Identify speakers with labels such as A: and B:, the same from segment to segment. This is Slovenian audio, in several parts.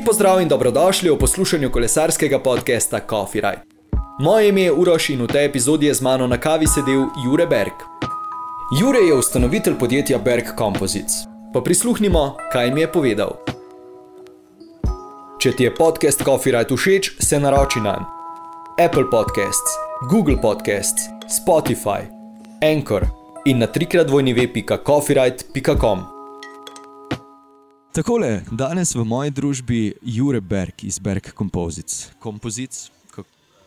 A: Lep pozdrav in dobrodošli v poslušanju kolesarskega podcasta Coffee Ride. Moje ime je Uroš in v tej epizodi je z mano na kavi sedel Jure Berg. Jure je ustanovitelj podjetja Berg Composites. Pa prisluhnimo, kaj mi je povedal. Če ti je podcast Coffee Ride všeč, se naroči na Apple Podcasts, Google Podcasts, Spotify, Anchor in na trikrat dvojni web.coffeeride.com. Takole, danes v moji družbi Jure Berg iz Berg Composites. Composites?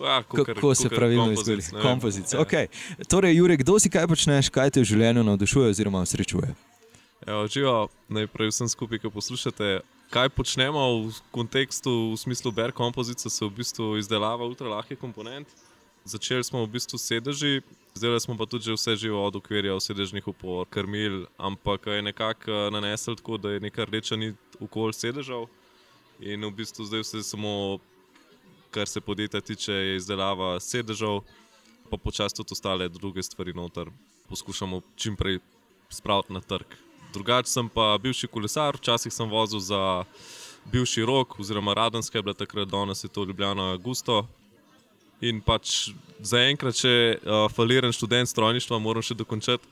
B: Ah,
A: Kako se pravilno izgovori? Composites. Okay. Torej, Jure, kdo si kaj počneš, kaj te v življenju navdušuje oziroma srečuje?
B: Evo, živo, najprej vsem skupaj, ki poslušate. Kaj počnemo v kontekstu, v smislu Bear Composites, se v bistvu izdelava ultralahkih komponent. Začeli smo v bistvu sedeži, zdaj smo pa tudi vse živo od ukvirja, sedežnih upor, krmil, ampak je nekako nanesel tako, da je neka rdeča nit okoli sedežev. In v bistvu zdaj vse samo, kar se podjetja tiče, je izdelava sedežev, pa počasi tudi ostale druge stvari noter poskušamo čim prej spraviti na trg. Drugače sem pa bivši kolesar, včasih sem vozil za bivši rok, oziroma Radenske, bila takrat danes je to Ljubljana Augusto. In pač zaenkrat, če uh, faliran študent strojništva, moram še dokončati.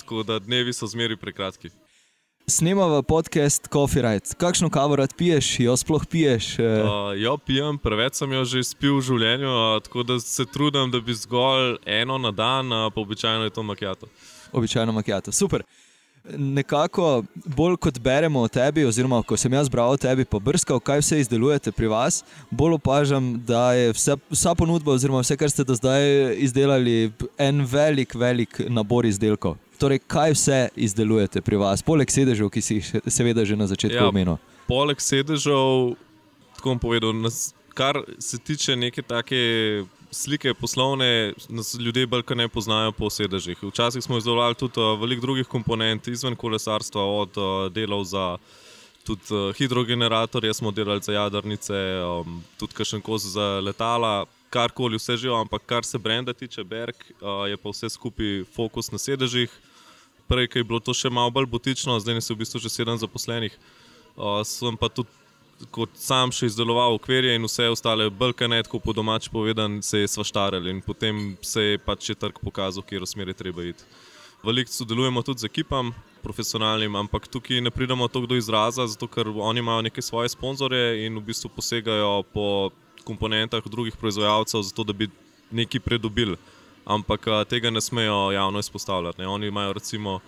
B: Tako da dnevi so zmeri prekratki.
A: Snemava podcast Coffee Ride. Kakšno kavo rad piješ, jo sploh piješ?
B: Uh, jo pijem, preveč sem jo že spil v življenju, uh, tako da se trudim, da bi zgolj eno na dan, uh, pa običajno je to makijato.
A: Običajno makijato, super. Nekako bolj kot beremo o tebi, oziroma ko sem jaz bral o tebi, pa brskal, kaj vse izdelujete pri vas, bolj opažam, da je vse, vsa ponudba, oziroma vse, kar ste do zdaj izdelali, en velik, velik nabor izdelkov. Torej, kaj vse izdelujete pri vas, poleg sedežev, ki si jih seveda že na začetku
B: Ja,
A: omenil?
B: Poleg sedežev, tako bom povedal, nas, kar se tiče neke take slike poslovne, nas ljudje bolj ne poznajo po sedežih. Včasih smo izdelovali tudi uh, veliko drugih komponent izven kolesarstva, od uh, delov za tudi uh, hidrogeneratorje, smo delali za jadrnice, um, tudi kakšen kos za letala. Karkoli, vse živo, ampak kar se brenda tiče, Berg, uh, je pa vse skupaj fokus na sedežih. Prej je bilo to še malo bolj butično, zdaj nas je v bistvu že sedem zaposlenih. Uh, sem pa tudi kot sam še izdeloval okvirje in vse ostale brkane, tako po domač povedan, se je svaštaril in potem se je pač je trg pokazal, kje smer je treba iti. Veliko sodelujemo tudi z ekipam, profesionalnim, ampak tukaj ne pridemo tako do izraza, zato ker oni imajo neke svoje sponzorje in v bistvu posegajo po komponentah drugih proizvajalcev, zato da bi nekaj pridobili. Ampak tega ne smejo javno izpostavljati. Ne. Oni imajo recimo,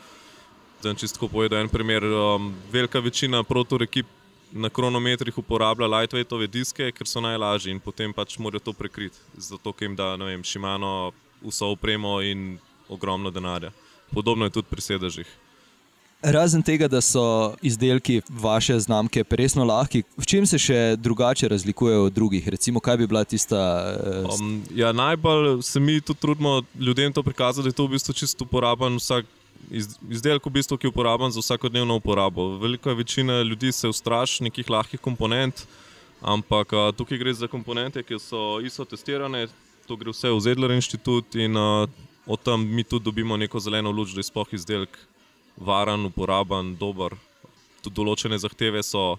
B: da čisto povedal en primer, um, velika večina protor ekip na kronometrih uporablja lightweightove diske, ker so najlažji in potem pač morajo to prekriti, zato ker jim da vem, Šimano vso opremo in ogromno denarja. Podobno je tudi pri sedežih.
A: Razen tega, da so izdelki vaše znamke resno lahki, v čem se še drugače razlikujejo od drugih? Recimo, kaj bi bila tista. st-
B: Um, ja, najbolj se mi tudi trudimo ljudem to prikazati, da je to v bistvu čisto uporaben vsak. Iz- Izdelek, v bistvu, ki je uporaben za vsakodnevno uporabo. Velika večina ljudi se ustraši nekih lahkih komponent, ampak a, tukaj gre za komponente, ki so ISO testirane, to gre vse v Zedler inštitut in a, od tam mi tudi dobimo neko zeleno luč, da je sploh izdelek varen, uporaben, dober. Tudi določene zahteve so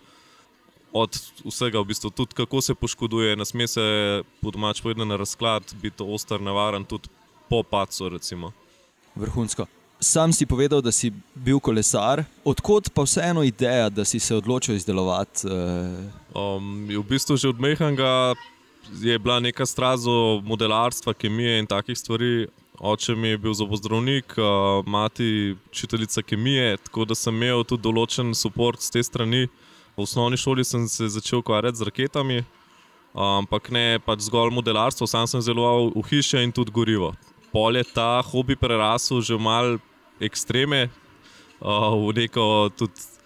B: od vsega, v bistvu, tudi kako se poškoduje, ne sme se po domač povedano na razklad, biti oster, nevaren, tudi po pacu. Recimo.
A: Vrhunsko. Sam si povedal, da si bil kolesar, odkot pa vseeno ideja, da si se odločil izdelovati? Eh,
B: Um, v bistvu že od Mehanga je bila neka strast do modelarstva, kemije in takih stvari. Oče mi je bil zobozdravnik, uh, mati učiteljica kemije, tako da sem imel tudi določen podpor z te strani. V osnovni šoli sem se začel ukvarjati z raketami, uh, ampak ne pač zgolj modelarstvo, sam sem zelo v hiše in tudi gorivo. Pol je ta hobi prerasel že v mal ekstreme, uh, v neko tudi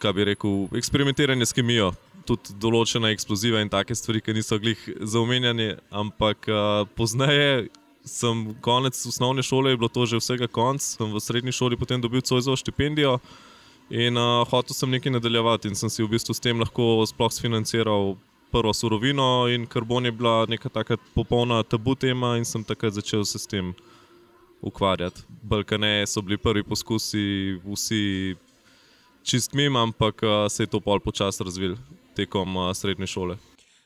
B: kaj bi rekel, eksperimentiranje s kemijo, tudi določena eksploziva in take stvari, ki niso glih za omenjanje. Ampak uh, pozneje, sem konec osnovne šole, je bilo to že vsega konc, sem v srednji šoli potem dobil Cojzovo štipendijo in uh, hotel sem nekaj nadaljevati in sem si v bistvu s tem lahko sploh sfinanciral. Prvo surovino in karbon je bila neka taka popolna tabu tema, in sem takrat začel se s tem ukvarjati. Balkane so bili prvi poskusi, vsi čist mim, ampak uh, se je to pol počasi razvil tekom uh, srednje šole.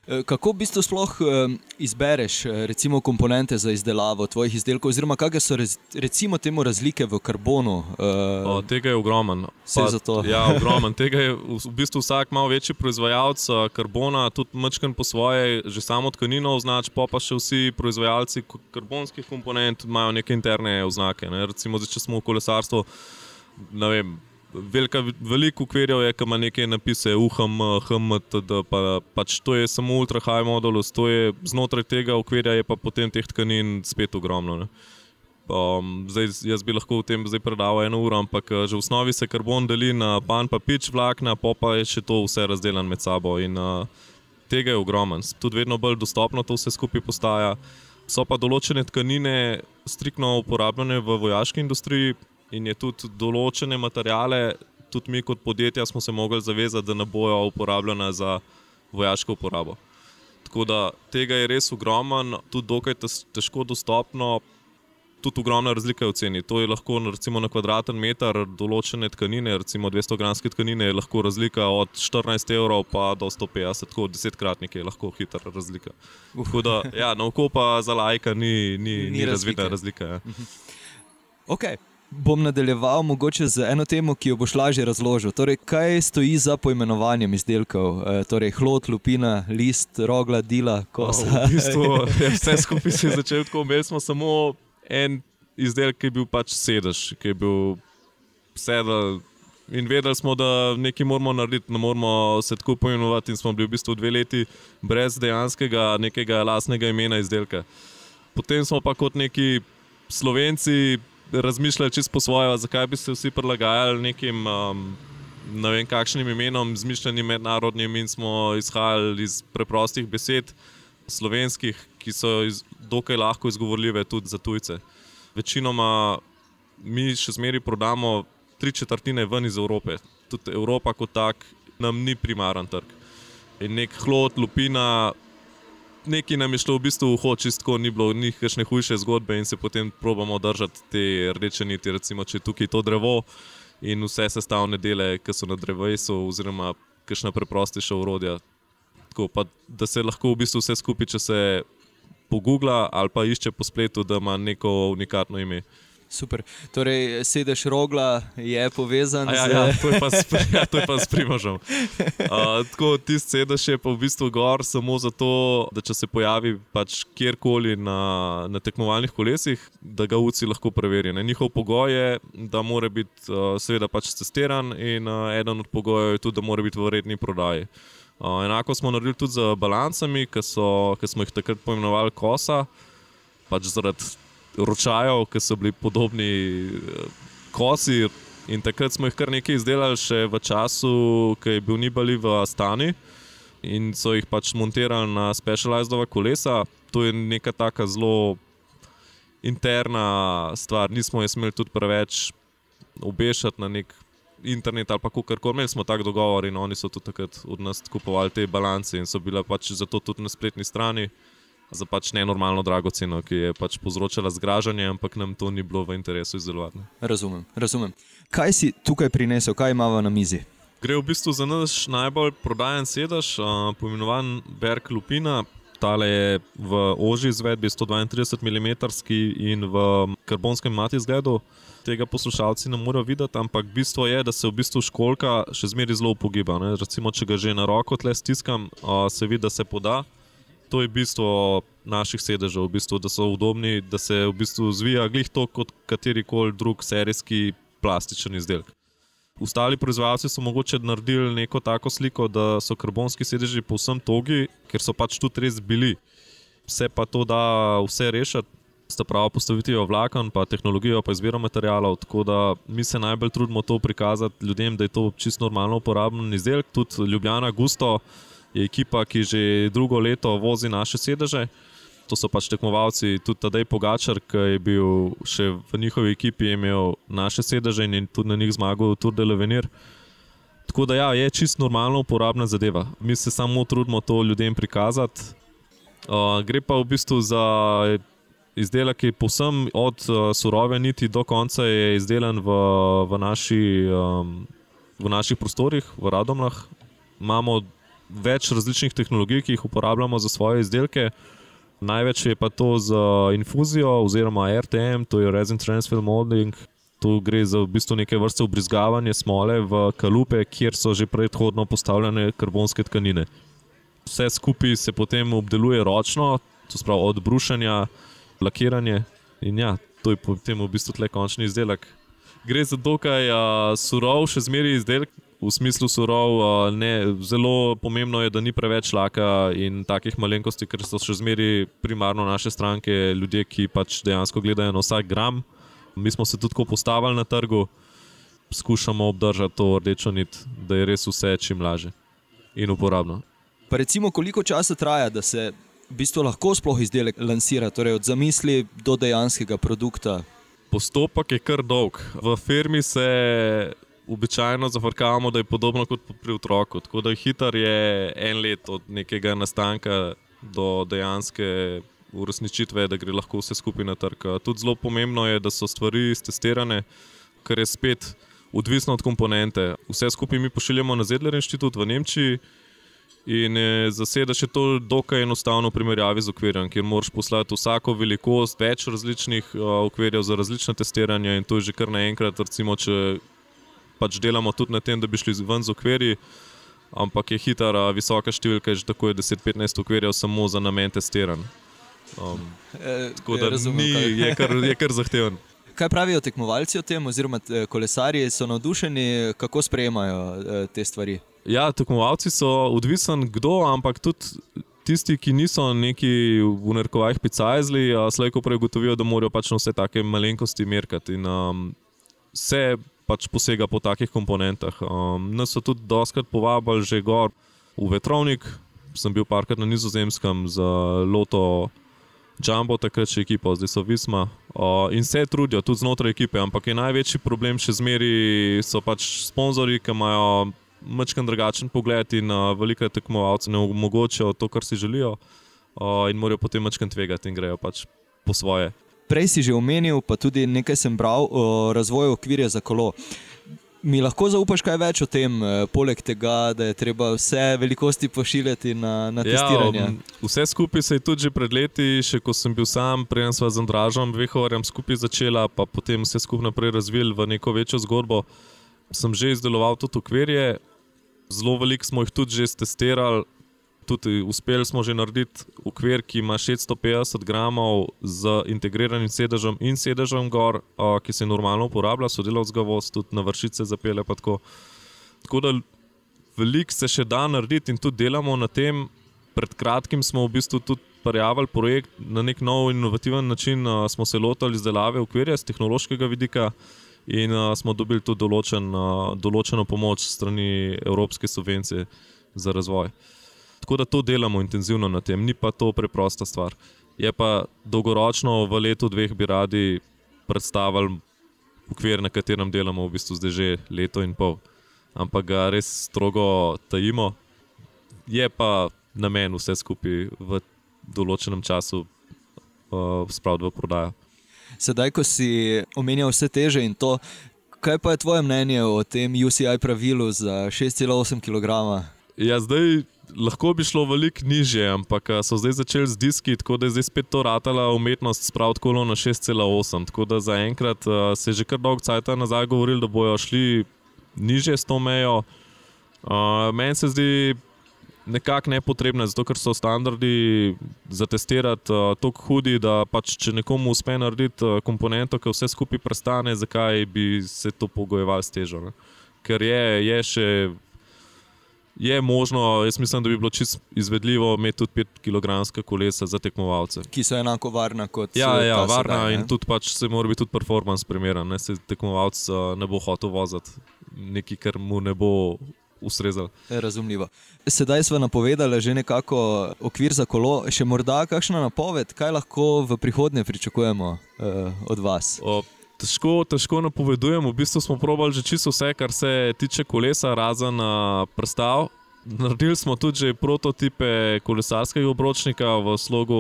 A: Eh, kako v bistvu sploh um, izbereš recimo, komponente za izdelavo tvojih izdelkov, oziroma kakšne so recimo temu razlike v karbonu?
B: O, tega je ogromno. Ja, ogromno. Tega je v bistvu vsak malo večji proizvajalec karbona, tudi mačken po svoje, že samo tkanino označ, pa pa še vsi proizvajalci karbonskih komponent imajo neke interne oznake. Ne? Recimo, če smo v kolesarstvu, ne vem velika, veliko ukvirjev je, ki ima nekaj napise, UHM, HMTD, pa, pač to je samo ultra high modulus, to je znotraj tega ukvirja, je pa potem teh tkanin spet ogromno. Um, zdaj, jaz bi lahko v tem predaval eno uro, ampak eh, že v osnovi se karbon deli na pan, pa pič vlakna, pa pa je še to vse razdeljeno med sabo. In uh, tega je ogromen, tudi vedno bolj dostopno to vse skupaj postaja. So pa določene tkanine striktno uporabljene v vojaški industriji, in je tudi določene materijale, tudi mi kot podjetja smo se mogli zavezati, da ne bojo uporabljene za vojaško uporabo. Tako da tega je res ogromno, tudi dokaj težko dostopno. Tudi ogromna razlika je v ceni. To je lahko recimo, na kvadraten meter določene tkanine, recimo 200 gramske tkanine, je lahko razlika od 14 evrov pa do 150, tako desetkratnik je lahko hitra razlika. Da, ja, na oko pa za lajka ni, ni, ni, ni razvidna razlika. Ja.
A: Okay bom nadaljeval mogoče z eno temo, ki jo boš lažje razložil. Torej, kaj stoji za poimenovanjem izdelkov? E, torej, hlod, lupina, list, rogla, dila, kosa.
B: Oh, v bistvu, je vse skupaj se je začelo tako. Imeli smo samo en izdelek, ki je bil pač sedež, ki je bil sedel. In vedeli smo, da nekaj moramo narediti, ne moramo se tako poimenovati. In smo bili v bistvu dve leti brez dejanskega nekega lastnega imena izdelka. Potem smo pa kot neki slovenci razmišljali čisto po svoje, zakaj bi se vsi prilagajali nekim. Um, Ne vem, kakšnim imenom, zmišljenim mednarodnim, in smo izhajali iz preprostih besed, slovenskih, ki so iz, dokaj lahko izgovorljive tudi za tujce. Večinoma mi še zmeraj prodamo tri četrtine ven iz Evrope. Tudi Evropa kot tak nam ni primaren trg. In nek hlod, lupina, nekaj nam je šlo v bistvu v hod, čisto ni bilo nikakšne hujše zgodbe in se potem probamo držati te rdeče niti, recimo, če je tukaj to drevo in vse sestavne dele, ki so na drevesu, oziroma kakšna preprostejša urodja. Tako, pa, da se lahko v bistvu vse skupaj, če se pogoogla ali pa išče po spletu, da ima neko unikatno ime.
A: Super. Torej, sedež rogla je povezan
B: ja, z ja, to. Ja, to je pa s primožem. Uh, tako ti sedež je pa v bistvu gor samo zato, da če se pojavi pač kjerkoli na, na tekmovalnih kolesih, da ga UCI lahko preveri. Ne? Njihov pogoj je, da mora biti uh, seveda pač testiran in uh, eden od pogojev je tudi, da mora biti v redni prodaji. Uh, enako smo naredili tudi z balancami, ki smo jih takrat poimenovali kosa. Pač zaradi ročajev, ki so bili podobni eh, kosi. In takrat smo jih kar nekaj izdelali, še v času, ki je bil Nibali v Astani in so jih pač montirali na specializirana kolesa. To je neka taka zelo interna stvar. Nismo jih smeli tudi preveč obešati na nek internet ali kar koli. Imeli smo tak dogovor in oni so tudi takrat od nas kupovali te balance in so bile pač zato tudi na spletni strani za pač nenormalno drago ceno, ki je pač povzročala zgražanje, ampak nam to ni bilo v interesu izdelovati.
A: Razumem, razumem. Kaj si tukaj prinesel, kaj imamo na mizi?
B: Gre v bistvu za naš najbolj prodajen sedež, uh, poimenovan Berg Lupina. Tale je v oži izvedbi 132 mm in v karbonskem mati zgledu. Tega poslušalci ne morejo videti, ampak bistvo je, da se v bistvu školka še zmeraj zelo upogiba. Recimo, če ga že na roko tle stiskam, uh, se vidi, da se poda to je bistvo naših sedežev, v bistvu, da so udobni, da se v bistvu zvija glih to kot kateri koli drug serijski plastičen izdelek. Ostali proizvajalci so mogoče naredili neko tako sliko, da so karbonski sedeži povsem togi, ker so pač tudi res bili. Vse pa to da vse rešiti, sta pravo postavitev vlaken, pa tehnologijo, pa izbiro materijalov. Tako da mi se najbolj trudimo to prikazati ljudem, da je to čisto normalno uporaben izdelek, tudi Ljubljana, Gusto je ekipa, ki že drugo leto vozi naše sedeže. To so pač tekmovalci, tudi Tadej Pogačar, ki je bil še v njihovi ekipi, imel naše sedeže in tudi na njih zmagal Tour de Levenir. Tako da ja, je čisto normalno uporabna zadeva. Mi se samo trudimo to ljudem prikazati. Uh, gre pa v bistvu za izdelek, ki je povsem od uh, surove niti do konca izdelan v, v naši um, v naših prostorih, v Radomlah. Imamo več različnih tehnologij, ki jih uporabljamo za svoje izdelke. Največ je pa to za infuzijo oziroma RTM, to je Resin Transfer Molding. Tu gre za v bistvu neke vrste ubrizgavanje smole v kalupe, kjer so že predhodno postavljene karbonske tkanine. Vse skupaj se potem obdeluje ročno, to spravi od brušanja, lakiranje in ja, to je potem v bistvu tle končni izdelek. Gre za dokaj uh, surov, še zmeraj izdelek, v smislu surov. Ne, zelo pomembno je, da ni preveč laka in takih malenkosti, ker so še zmeraj primarno naše stranke, ljudje, ki pač dejansko gledajo na vsak gram. Mi smo se tudi tako postavili na trgu, skušamo obdržati to rdečo nit, da je res vse čim lažje in uporabno.
A: Pa recimo, koliko časa traja, da se v bistvu lahko sploh izdelek lansira, torej od zamisli do dejanskega produkta?
B: Postopek je kar dolg. V firmi se običajno zafrkavamo, da je podobno kot pri otroku. Tako da hiter je en let od nekega nastanka do dejanske uresničitve, da gre lahko vse skupaj na trg. Tudi zelo pomembno je, da so stvari testirane, kar je spet odvisno od komponente. Vse skupaj mi pošiljamo na Zedler inštitut v Nemčiji. In zasedaš je to dokaj enostavno v primerjavi z okvirjem, kjer moraš poslati vsako velikost, več različnih okvirjev za različne testiranja, in to je že kar naenkrat, recimo, če pač delamo tudi na tem, da bi šli ven z okvirji, ampak je hitara, visoka številka, že tako je 10-15 okvirjev samo za namen testiranja. Um,
A: E,
B: tako da
A: razumem,
B: ni,
A: kaj.
B: je, kar, je kar zahteven.
A: Kaj pravijo tekmovalci o tem, oziroma eh, kolesarji so navdušeni, kako sprejemajo eh, te stvari?
B: Ja, tekmovalci so odvisen kdo, ampak tudi tisti, ki niso neki v narkovajih picajzli, slejko prej ugotovijo, da morajo pač na vse take malenkosti merkati. In um, se pač posega po takih komponentah. Um, nas so tudi doskrat povabili že gor v vetrovnik, sem bil parkrat na nizozemskem za Loto. Jumbo, takrat še ekipa, zdaj so Visma. Uh, in se trudijo tudi znotraj ekipe, ampak je največji problem še zmeraj so pač sponzorji, ki imajo mačken drugačen pogled in uh, veliko tekmovalcev ne omogočajo to, kar si želijo, uh, in morajo potem mačken tvegati in grejo pač po svoje.
A: Prej si že omenil, pa tudi nekaj sem bral o razvoju okvirja za kolo. Mi lahko zaupaš kaj več o tem, eh, poleg tega, da je treba vse velikosti pošiljati na, na testiranje?
B: um, vse skupaj se je tudi že pred leti, še ko sem bil sam, prej sva z Andražom, Vehovarjem skupaj začela, pa potem vse skupaj naprej razvili v neko večjo zgodbo. Sem že izdeloval tudi okvirje, zelo veliko smo jih tudi že testirali. Tudi uspeli smo že narediti okvir, ki ima 650 gramov z integriranim sedežem in sedežem gor, ki se normalno uporablja, sodelovska voz, tudi na vršice zapele. pa Tako. tako da veliko se še da narediti in tudi delamo na tem. Pred kratkim smo v bistvu tudi prijavili projekt na nek nov inovativen način. Smo se lotili izdelave okvirja z tehnološkega vidika in a, smo dobili tudi določen, a, določeno pomoč strani Evropske subvencije za razvoj. Tako da to delamo intenzivno na tem, ni pa to preprosta stvar. Je pa dolgoročno, v letu, dveh bi radi predstavili okvir, na katerem delamo v bistvu zdaj že leto in pol. Ampak ga res strogo tajimo, je pa namen vse skupaj v določenem času uh, spraviti v prodajo.
A: Sedaj, ko si omenjal vse teže in to, kaj pa je tvoje mnenje o tem UCI pravilu za 6,8 kg?
B: Ja, zdaj lahko bi šlo veliko nižje, ampak so zdaj začeli z diski, tako da je zdaj spet to ratala umetnost spraviti kolo na 6,8. Tako da zaenkrat a, se je že kar dolgo časa nazaj govorili, da bojo šli nižje s to mejo. A, Meni se zdi nekako nepotrebno, zato ker so standardi za testirati uh, tako hudi, da pač, če nekomu uspe narediti uh, komponento, ki vse skupaj prestane, zakaj bi se to pogojevali s težo. Ne? Ker je, je še. Je možno, jaz mislim, da bi bilo čisto izvedljivo imeti tudi 5 kg kolesa za tekmovalce.
A: Ki so enako varna kot
B: Ja,
A: eh,
B: ja varna
A: sedaj,
B: in
A: ne?
B: tudi pač se mora biti tudi performance primeren. Ne? Se tekmovalec uh, ne bo hotel voziti nekaj, kar mu ne bo ustrezalo.
A: Je Razumljivo. Sedaj smo napovedali že nekako okvir za kolo, še morda kakšna napoved, kaj lahko v prihodnje pričakujemo uh, od vas.
B: O, težko, težko napovedujemo. V bistvu smo probali že čisto vse, kar se tiče kolesa, razen uh, prstav. naredili smo tudi prototipe kolesarskega obročnika v slogu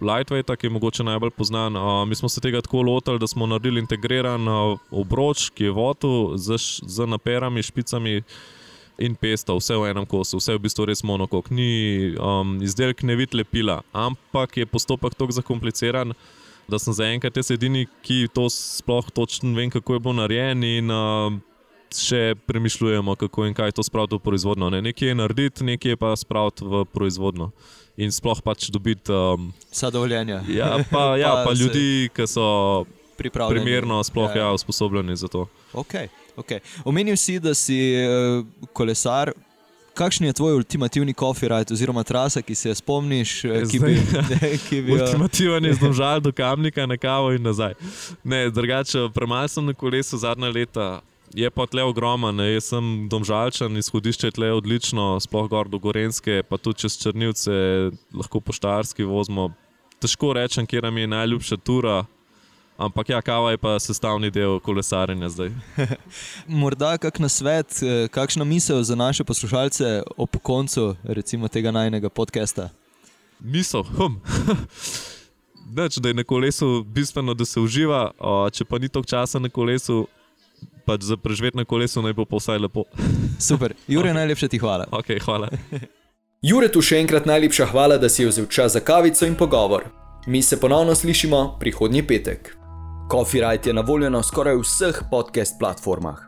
B: Lightweight, ki je mogoče najbolj znan. Uh, mi smo se tega tako lotili, da smo naredili integriran uh, obroč, ki je vodu z, z naperami, špicami. In pesto, vse v enem kosu, vse v bistvu res monokok, ni um, izdelek ne vidi lepila, ampak je postopek tako zakompliciran, da sem zaenkrat edini, ki to sploh točno vem, kako je bilo narejeno. In uh, še premišljujemo, kako in kaj to spraviti v proizvodno. Ne? Nekje je narediti, nekje pa spraviti v proizvodno. In sploh pač dobiti. Um,
A: Vsa dovoljenja.
B: Ja, pa, ja, pa, pa ljudi, ki so primerno, sploh ja, ja. usposobljeni za to.
A: Okay, okay. Omenil si, da si uh, kolesar. Kakšen je tvoj ultimativni kofirajt, oziroma trasa, ki se je spomniš?
B: Eh, ki bi, ne, ki bi, Ultimativen je zdržal do kamnika, na kavo in nazaj. Ne, drugače, premaj sem na kolesu zadnja leta, je pa tle ogromen, jaz sem domžalčen, izhodišče je tle odlično, sploh gor do Gorenske, pa tudi čez Črnivce, lahko poštarski vozimo. Težko rečem, kje nam je najljubša tura. Ampak ja, kava je pa sestavni del kolesarjenja zdaj.
A: Morda kak na svet, eh, kakšna misel za naše poslušalce ob koncu recimo, tega najnega podcasta?
B: Misel, hm. Neč, da je na kolesu bistveno, da se uživa, če pa ni toliko časa na kolesu, pač za preživeti na kolesu naj bo vsaj lepo.
A: Super, Jure, okay. najlepša ti hvala.
B: Okay, hvala.
A: Jure, tu še enkrat najlepša hvala, da si vzel čas za kavico in pogovor. Mi se ponovno slišimo prihodnji petek. Copyright je na voljo na skoraj vseh podcast platformah: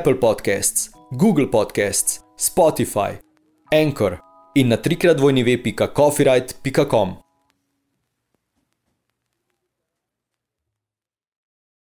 A: Apple Podcasts, Google Podcasts, Spotify, Anchor in na trikrat vojni web.copyright.com.